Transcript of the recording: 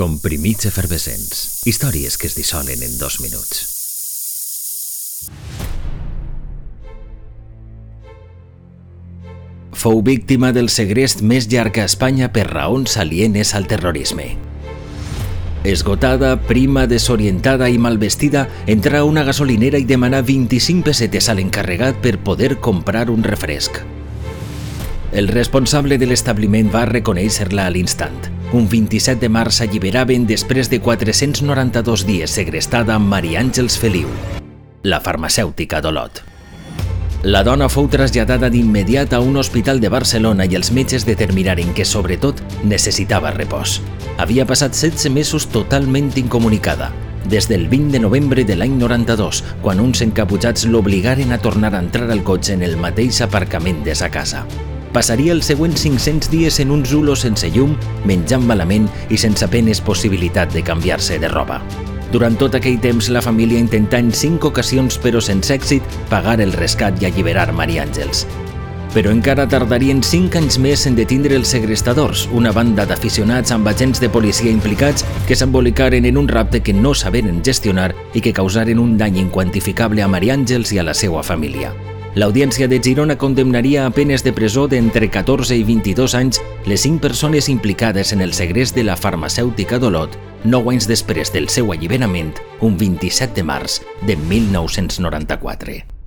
Comprimits efervescents. Històries que es dissolen en dos minuts. Fou víctima del segrest més llarg a Espanya per raons alienes al terrorisme. Esgotada, prima, desorientada i mal vestida, entra a una gasolinera i demana 25 pessetes a l'encarregat per poder comprar un refresc. El responsable de l'establiment va reconèixer-la a l'instant. Un 27 de març alliberaven després de 492 dies segrestada amb Maria Àngels Feliu, la farmacèutica d'Olot. La dona fou traslladada d'immediat a un hospital de Barcelona i els metges determinaren que, sobretot, necessitava repòs. Havia passat 16 mesos totalment incomunicada, des del 20 de novembre de l'any 92, quan uns encaputxats l'obligaren a tornar a entrar al cotxe en el mateix aparcament de sa casa. Passaria els següents 500 dies en un zulo sense llum, menjant malament i sense penes possibilitat de canviar-se de roba. Durant tot aquell temps, la família intentà en cinc ocasions, però sense èxit, pagar el rescat i alliberar Maria Àngels. Però encara tardarien cinc anys més en detindre els segrestadors, una banda d'aficionats amb agents de policia implicats que s'embolicaren en un rapte que no saberen gestionar i que causaren un dany inquantificable a Maria Àngels i a la seva família. L'Audiència de Girona condemnaria a penes de presó d'entre 14 i 22 anys les cinc persones implicades en el segrest de la farmacèutica d'Olot, nou anys després del seu alliberament, un 27 de març de 1994.